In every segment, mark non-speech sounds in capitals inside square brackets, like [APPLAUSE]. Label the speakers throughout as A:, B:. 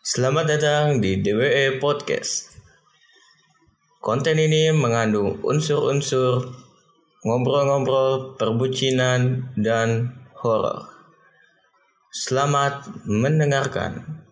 A: Selamat datang di DWE Podcast. Konten ini mengandung unsur-unsur ngobrol-ngobrol, perbucinan, dan horor. Selamat mendengarkan.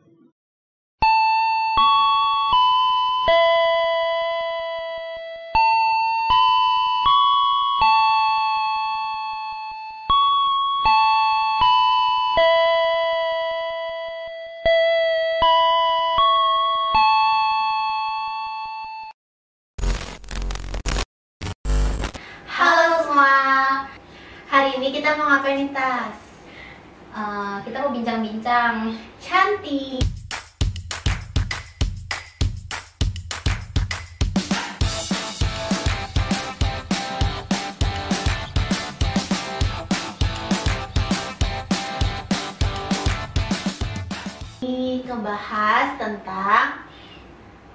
B: Ngebahas tentang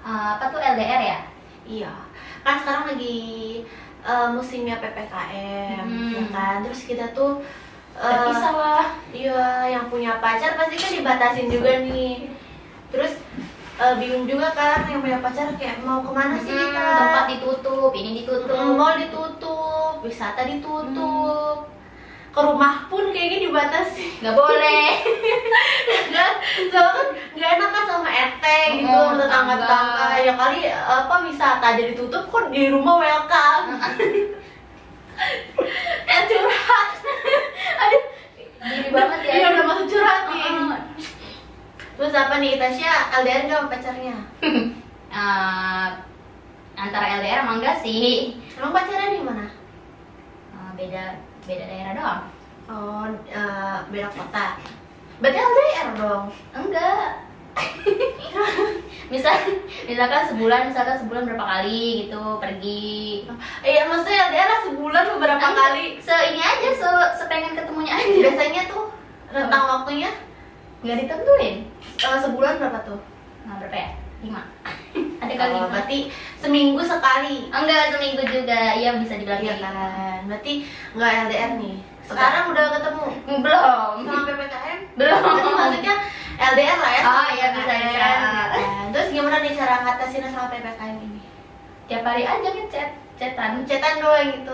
C: eh, apa tuh LDR ya?
B: Iya, kan sekarang lagi eh, musimnya PPKM,
C: Hmm.
B: ya kan? Terus kita tuh eh,
C: Terpisah lah.
B: Iya, yang punya pacar pasti kan dibatasin juga nih. Terus eh, bingung juga kan yang punya pacar kayak mau ke mana sih
C: Hmm,
B: kita?
C: tempat ditutup, ini ditutup.
B: Mall ditutup, wisata ditutup. Ke rumah pun kayaknya dibatasi.
C: Nggak boleh.
B: Nggak, soalnya kan nggak enak kan sama RT gitu, sama tetangga-tetangga.
C: tetangga.
B: Ya kali apa wisata aja ditutup, kok di rumah welcome. Eh curhat. Aduh,
C: Gini banget ya.
B: Iya udah masuk curhat nih. Terus apa nih Tasya LDR gak sama pacarnya? [LAUGHS]
C: Eh, antara LDR emang enggak sih?
B: Emang pacarnya di mana?
C: Eh, beda beda daerah doang.
B: Oh, eh, beda kota. Berarti LDR dong.
C: Enggak. [LAUGHS] Misal, misalkan sebulan, misalkan sebulan berapa kali gitu pergi.
B: Iya, maksudnya LDR lah sebulan beberapa
C: Enggak,
B: kali.
C: Se ini aja, se sepengen ketemunya aja.
B: Biasanya tuh rentang waktunya
C: Nggak ditentuin.
B: eh, sebulan berapa tuh?
C: Nah, berapa ya? Lima. [LAUGHS] Ada kali
B: Oh, berarti seminggu sekali.
C: Enggak, seminggu juga. Iya bisa dibilang
B: Iya
C: gitu.
B: kan. Berarti nggak LDR nih. Sekarang udah ketemu
C: Belum.
B: sama PPKM?
C: Belum.
B: Berarti maksudnya LDR lah ya
C: Oh, iya, bisa,
B: kan. [LAUGHS] Terus gimana nih cara ngatasinnya sama PPKM ini?
C: Tiap hari aja ngechat, chatan.
B: Cetan doang gitu.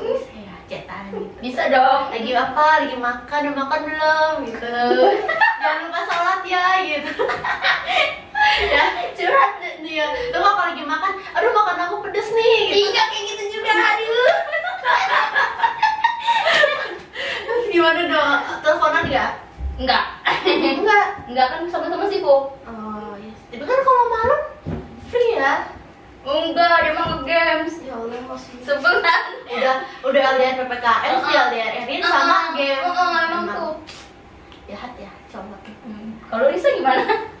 B: Bisa ya, cetan gitu.
C: Bisa dong.
B: Lagi apa? Lagi makan, udah makan belum? Gitu. [LAUGHS] Jangan lupa sholat ya, gitu. [LAUGHS] ya, curhat dia. Tuh kalau lagi makan, aduh makan aku pedes nih. Gitu.
C: Iya kayak gitu juga. Aduh.
B: Terus gimana dong? Teleponan nggak?
C: Enggak.
B: Enggak.
C: Enggak kan sama-sama sibuk.
B: Oh, yes. Tapi kan kalau malam free ya.
C: Enggak, dia mah nge-games.
B: Ya Allah, masih
C: Sebentar.
B: udah udah LDR PPKM, uh
C: Uh-uh.
B: LDR Erin sama game.
C: Heeh, emang tuh.
B: Jahat ya, coba.
C: Hmm. Kalau Risa gimana?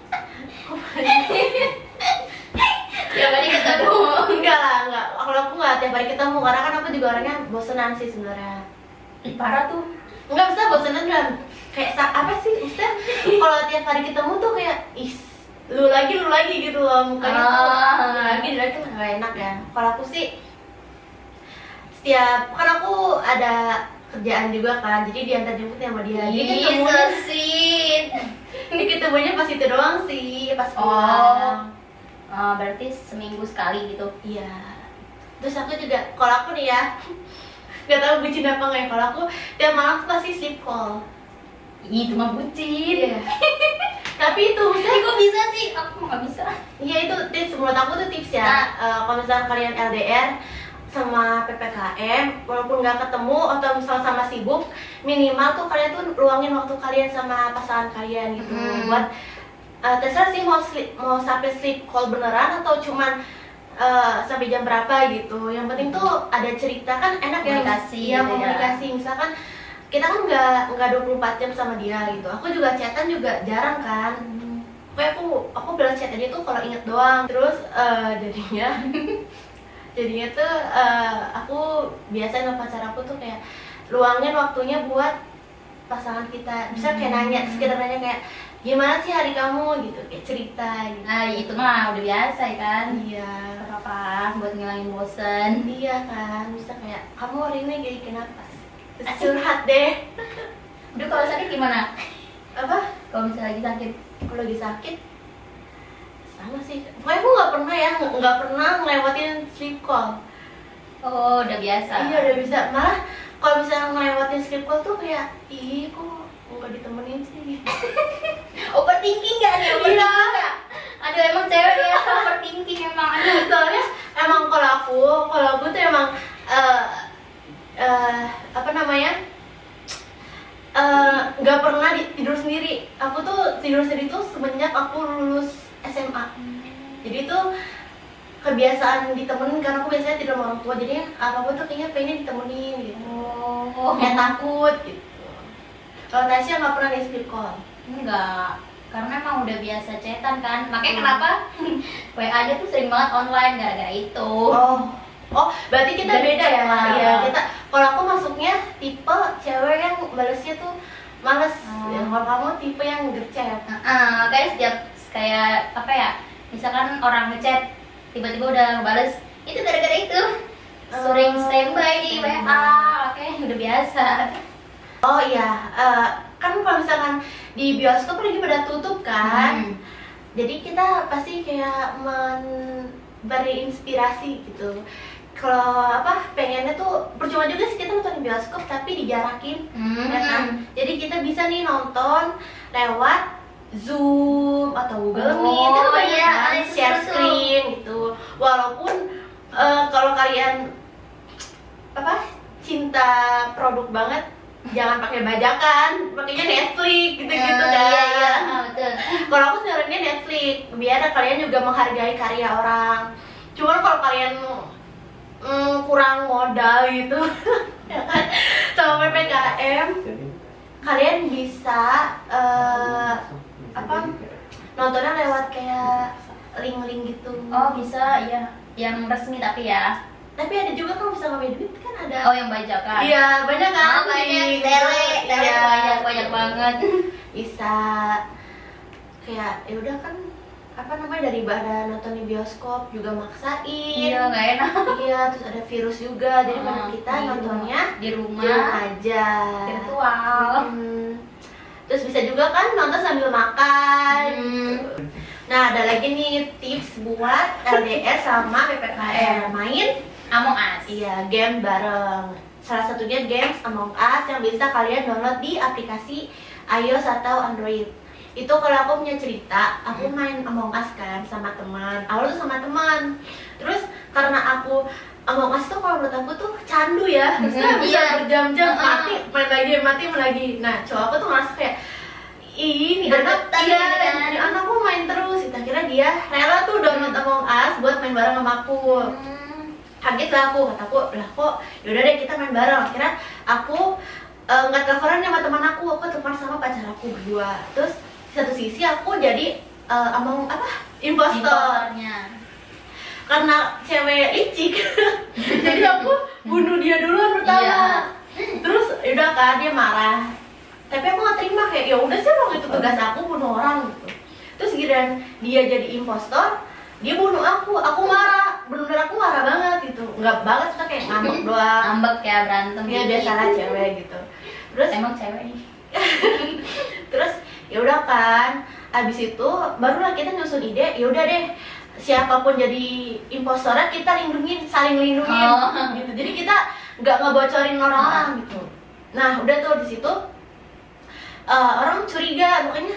C: Tiap hari ketemu.
B: enggak lah, enggak. Kalau aku enggak tiap hari ketemu karena kan aku juga orangnya bosenan sih sebenarnya.
C: Parah tuh.
B: Enggak bisa bosenan kan. Kayak apa sih? Maksudnya kalau tiap hari ketemu tuh kayak ih lu lagi lu lagi gitu loh mukanya
C: Ah.
B: lu lagi lu lagi nggak enak ya kalau aku sih setiap kan aku ada kerjaan juga kan jadi diantar jemput sama dia jadi
C: Ih,
B: ketemunya
C: so sweet. [LAUGHS]
B: ini ketemunya pas itu doang sih pas
C: Oh.
B: pulang
C: Eh, berarti seminggu sekali gitu.
B: iya terus aku juga kalau aku nih ya [LAUGHS] nggak tahu bucin apa nggak ya kalau aku tiap malam tuh pasti sleep call
C: itu mah bucin.
B: Iya. [LAUGHS] tapi itu
C: Ih,
B: maksudnya
C: kok bisa sih? Aku nggak bisa.
B: Iya itu tips menurut aku tuh tips ya.
C: Nah.
B: Eh, kalau misalnya kalian LDR sama PPKM, walaupun nggak ketemu atau misal sama sibuk, minimal tuh kalian tuh luangin waktu kalian sama pasangan kalian gitu.
C: Hmm.
B: Buat eh, terserah sih mau sleep, mau sampai sleep call beneran atau cuman eh, sampai jam berapa gitu. Yang penting tuh ada cerita kan enak ya.
C: Komunikasi
B: Iya
C: gitu ya.
B: komunikasi. Misalkan kita kan nggak nggak 24 jam sama dia gitu. Aku juga chatan juga jarang kan pokoknya aku aku balas chat aja tuh kalau inget doang terus eh, jadinya [LAUGHS] jadinya tuh eh, aku biasa sama pacar aku tuh kayak luangin waktunya buat pasangan kita. Bisa kayak nanya sekedar nanya kayak gimana sih hari kamu? gitu kayak cerita gitu.
C: Nah, itu mah udah biasa ya kan.
B: iya.
C: Apa buat ngilangin bosen.
B: iya kan bisa kayak kamu hari ini kayak kenapa terus curhat deh.
C: Udah kalau sakit gimana?
B: apa?
C: Kalau misalnya lagi sakit.
B: kalau lagi sakit sama sih pokoknya aku nggak pernah ya nggak pernah ngelewatin sleep call
C: Oh, udah biasa.
B: iya udah bisa malah kalau misalnya ngelewatin sleep call tuh kayak ih kok nggak ditemenin sih [LAUGHS]
C: Overthinking gak nih? Overthinking
B: Iya.
C: nggak? Aduh, emang cewek ya overthinking emang. Aduh. [LAUGHS]
B: soalnya emang kalau aku kalau aku tuh emang eh eh, apa namanya eh, nggak pernah di- tidur sendiri aku tuh tidur sendiri tuh semenjak aku lulus SMA jadi tuh kebiasaan ditemenin karena aku biasanya tidur sama orang tua jadi apa pun tuh kayaknya pengen ditemenin gitu
C: Oh,
B: kayak takut gitu kalau Tasya nggak pernah di sleep call
C: enggak. Karena emang udah biasa cetan kan. Makanya
B: Hmm.
C: kenapa [LAUGHS] WA aja tuh sering banget online gara-gara itu.
B: Oh, oh, berarti kita
C: Beda
B: beda ya?
C: lah.
B: Iya, kita. Kalau aku masuknya tipe cewek yang balesnya tuh males.
C: Oh.
B: Ya, kalau kamu tipe yang gercep.
C: Heeh, kayak setiap kayak apa ya? Misalkan orang ngechat tiba-tiba udah ngebales, itu gara-gara itu. Sering
B: Oh,
C: standby di WA, oke udah biasa.
B: Oh iya, eh, kan kalau misalkan di bioskop lagi pada tutup kan,
C: Hmm.
B: jadi kita pasti kayak men beri inspirasi gitu. Kalau apa pengennya tuh percuma juga sih kita nonton di bioskop tapi dijarakin
C: Hmm.
B: ya kan? Jadi kita bisa nih nonton lewat Zoom atau Google
C: Oh,
B: Meet itu banyak
C: iya,
B: kan share screen gitu. Walaupun eh, kalau kalian apa cinta produk banget jangan pakai bajakan, pakainya Netflix gitu-gitu
C: Eh,
B: dah.
C: Iya, iya, ah, betul.
B: Kalau aku saraninnya Netflix, biar kalian juga menghargai karya orang. Cuman kalau kalian mm, kurang modal gitu, [LAUGHS] ya kan, sama ppkm, kalian bisa eh, apa nontonnya lewat kayak link-link gitu.
C: Oh, bisa ya. Yang resmi tapi ya.
B: Tapi ada juga kan bisa ngambil duit kan ada.
C: Oh, yang bajakan.
B: Iya banyak kan.
C: Ah, banyak tele, tele
B: Iya.
C: banyak banyak banget. [LAUGHS]
B: bisa kayak ya udah kan apa namanya daripada nonton di bioskop juga maksain
C: Iya, nggak enak. [LAUGHS]
B: iya terus ada virus juga jadi
C: Ah,
B: mending kita nontonnya
C: di rumah,
B: di rumah aja
C: virtual.
B: Hmm. Terus bisa juga kan nonton sambil makan
C: Hmm.
B: nah ada lagi nih tips buat LDR sama PPKM main
C: Among Us.
B: Iya, game bareng. Salah satunya games Among Us yang bisa kalian download di aplikasi iOS atau Android. Itu kalau aku punya cerita, aku main Among Us kan sama teman. Awalnya tuh sama teman. Terus karena aku Among Us tuh kalau menurut aku tuh candu ya.
C: Mhm,
B: Bisa bisa
C: iya.
B: berjam-jam
C: Heeh.
B: mati, main lagi, mati, main lagi. Nah, cowok aku tuh ngerasa kayak ini anak,
C: Berdebat
B: iya,
C: kan.
B: anakku main terus. Kita kira dia rela tuh download Among Us buat main bareng sama aku
C: Hmm.
B: kaget lah aku kata aku lah kok yaudah deh kita main bareng akhirnya aku eh, nggak teleponan sama teman aku aku telepon sama pacar aku berdua terus di satu sisi aku jadi eh, among apa impostor
C: Imposternya.
B: Karena cewek licik [LAUGHS] jadi aku bunuh dia duluan pertama
C: Iya.
B: terus yaudah kan dia marah tapi aku nggak terima kayak ya udah sih emang itu tugas aku bunuh orang gitu terus giliran dia jadi impostor dia bunuh aku aku marah bener-bener aku marah banget gitu nggak banget cuma kayak ngambek [LAUGHS] doang
C: Ngambek ya berantem.
B: dia
C: dikit.
B: biasalah cewek gitu terus
C: Emang cewek nih. [LAUGHS]
B: terus ya udah kan abis itu barulah kita nyusun ide ya udah deh siapa pun jadi impostornya kita lindungin saling lindungin
C: Oh.
B: gitu jadi kita nggak ngebocorin orang-orang gitu nah udah tuh di situ eh, orang curiga makanya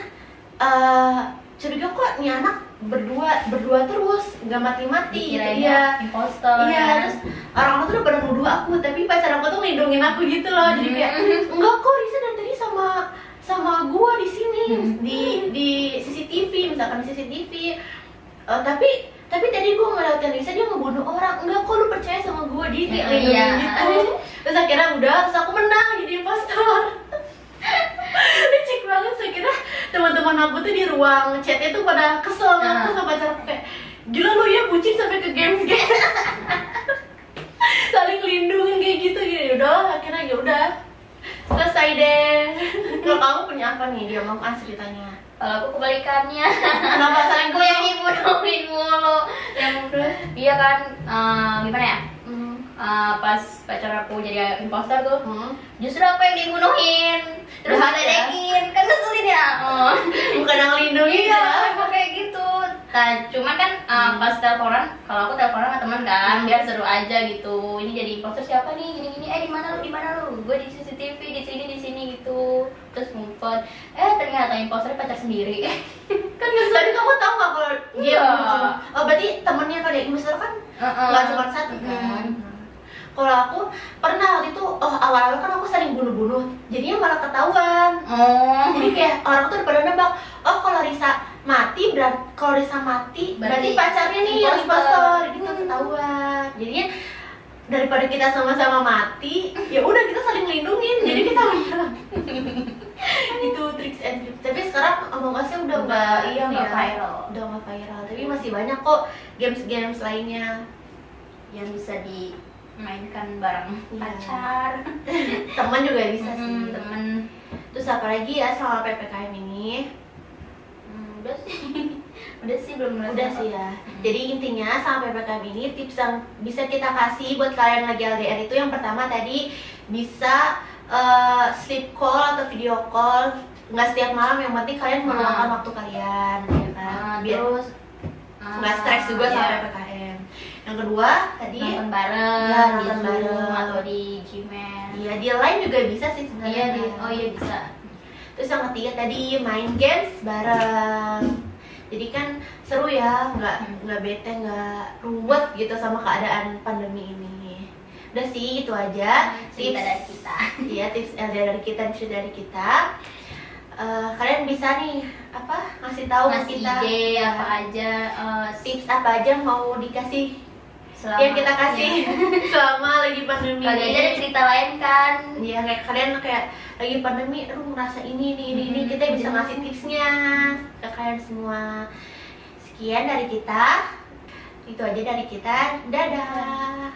B: eh, curiga kok nih anak berdua berdua terus nggak mati-mati gitu iya
C: impostor.
B: Iya,
C: ya.
B: terus orang-orang tuh udah pada nuduh aku, tapi pacar aku tuh ngelindungin aku gitu loh. Jadi kayak enggak kok Risa dari tadi sama sama gua di sini
C: Hmm.
B: di di CCTV misalkan di CCTV. Eh, tapi tapi tadi gua ngeliatin Risa dia ngebunuh orang. Enggak kok lu percaya sama dia kayak
C: Iya.
B: lindungin gitu. Terus akhirnya udah, terus aku menang jadi impostor. [LAUGHS] Licik banget saya kira teman-teman aku tuh di ruang chatnya tuh pada kesel
C: Nah.
B: aku sama pacar aku kayak gila lu ya bucin sampai ke games game [LAUGHS] saling lindungin kayak gitu gitu udah akhirnya ya udah selesai deh kalau kamu punya apa nih dia mau ah ceritanya
C: Kalau aku kebalikannya.
B: kenapa saling
C: gue yang dibunuhin mulu. Yang dia kan eh, gimana ya? Eh, pas pacar aku jadi imposter tuh
B: Hmm.
C: justru aku yang dibunuhin terus
B: Jahat ya?
C: kan ngeselin ya oh.
B: bukan yang lindungi
C: iya
B: ya
C: emang kayak gitu nah cuman kan uh, pas teleponan kalau aku teleponan sama teman kan biar seru aja gitu. Ini jadi imposter siapa nih? Gini gini eh di mana lu? Di mana lu? Gue di CCTV di sini di sini gitu. Terus ngumpet eh ternyata imposter pacar sendiri. [LAUGHS]
B: Kan ngeselin kamu tahu nggak kalau dia
C: Iya.
B: oh berarti temennya kan ya Mister kan nggak cuma satu kan? Kalau aku pernah waktu itu oh awal-awal kan aku sering bunuh-bunuh. Jadinya malah ketahuan.
C: Oh.
B: Jadi kayak orang tuh pada nebak oh kalau Risa mati berarti kalau Risa mati berarti,
C: Berarti
B: pacarnya nih yang
C: impostor.
B: gitu ketahuan. Jadinya daripada kita sama-sama mati ya udah kita saling lindungin. Jadi kita [LAUGHS] menyerang itu tricks and tips tapi sekarang Among Us-nya udah nggak
C: iya, nggak
B: ya,
C: viral.
B: udah nggak viral. Tapi masih banyak kok games-games lainnya
C: yang bisa dimainkan bareng
B: Iya.
C: pacar. [LAUGHS]
B: Teman juga bisa sih.
C: Hmm, temen
B: terus apa lagi ya selama ppkm ini?
C: Hmm, udah sih [LAUGHS] udah sih belum
B: Udah sih ya. Jadi intinya sama PPKM ini tips yang bisa kita kasih buat kalian lagi LDR itu yang pertama tadi bisa eh, sleep call atau video call nggak setiap malam yang penting kalian meluangkan
C: Hmm.
B: waktu kalian ya kan
C: Ah,
B: biar
C: terus
B: nggak stres juga
C: iya.
B: sama PPKM. Yang kedua tadi
C: nonton bareng
B: Iya,
C: di
B: nonton bareng.
C: atau di Gmail
B: iya di lain juga bisa sih sebenarnya.
C: iya di oh iya bisa
B: Terus yang ketiga tadi main games bareng. Jadi kan seru ya, nggak nggak bete, nggak ruwet gitu sama keadaan pandemi ini. Udah sih itu aja tips
C: dari kita [LAUGHS]
B: Iya tips LDR dari kita, tips dari kita. Eh, kalian bisa nih apa ngasih tahu ke
C: ngasih
B: kita
C: ide apa aja eh,
B: tips apa aja mau dikasih
C: selama
B: yang kita kasih. [LAUGHS] Selama lagi pandemi.
C: Kali aja ada cerita lain kan?
B: Iya kayak kalian kayak lagi pandemi, aduh ngerasa ini ini ini, ini.
C: Mhm,
B: kita bisa ngasih tipsnya ke kalian semua. Sekian dari kita, itu aja dari kita, dadah.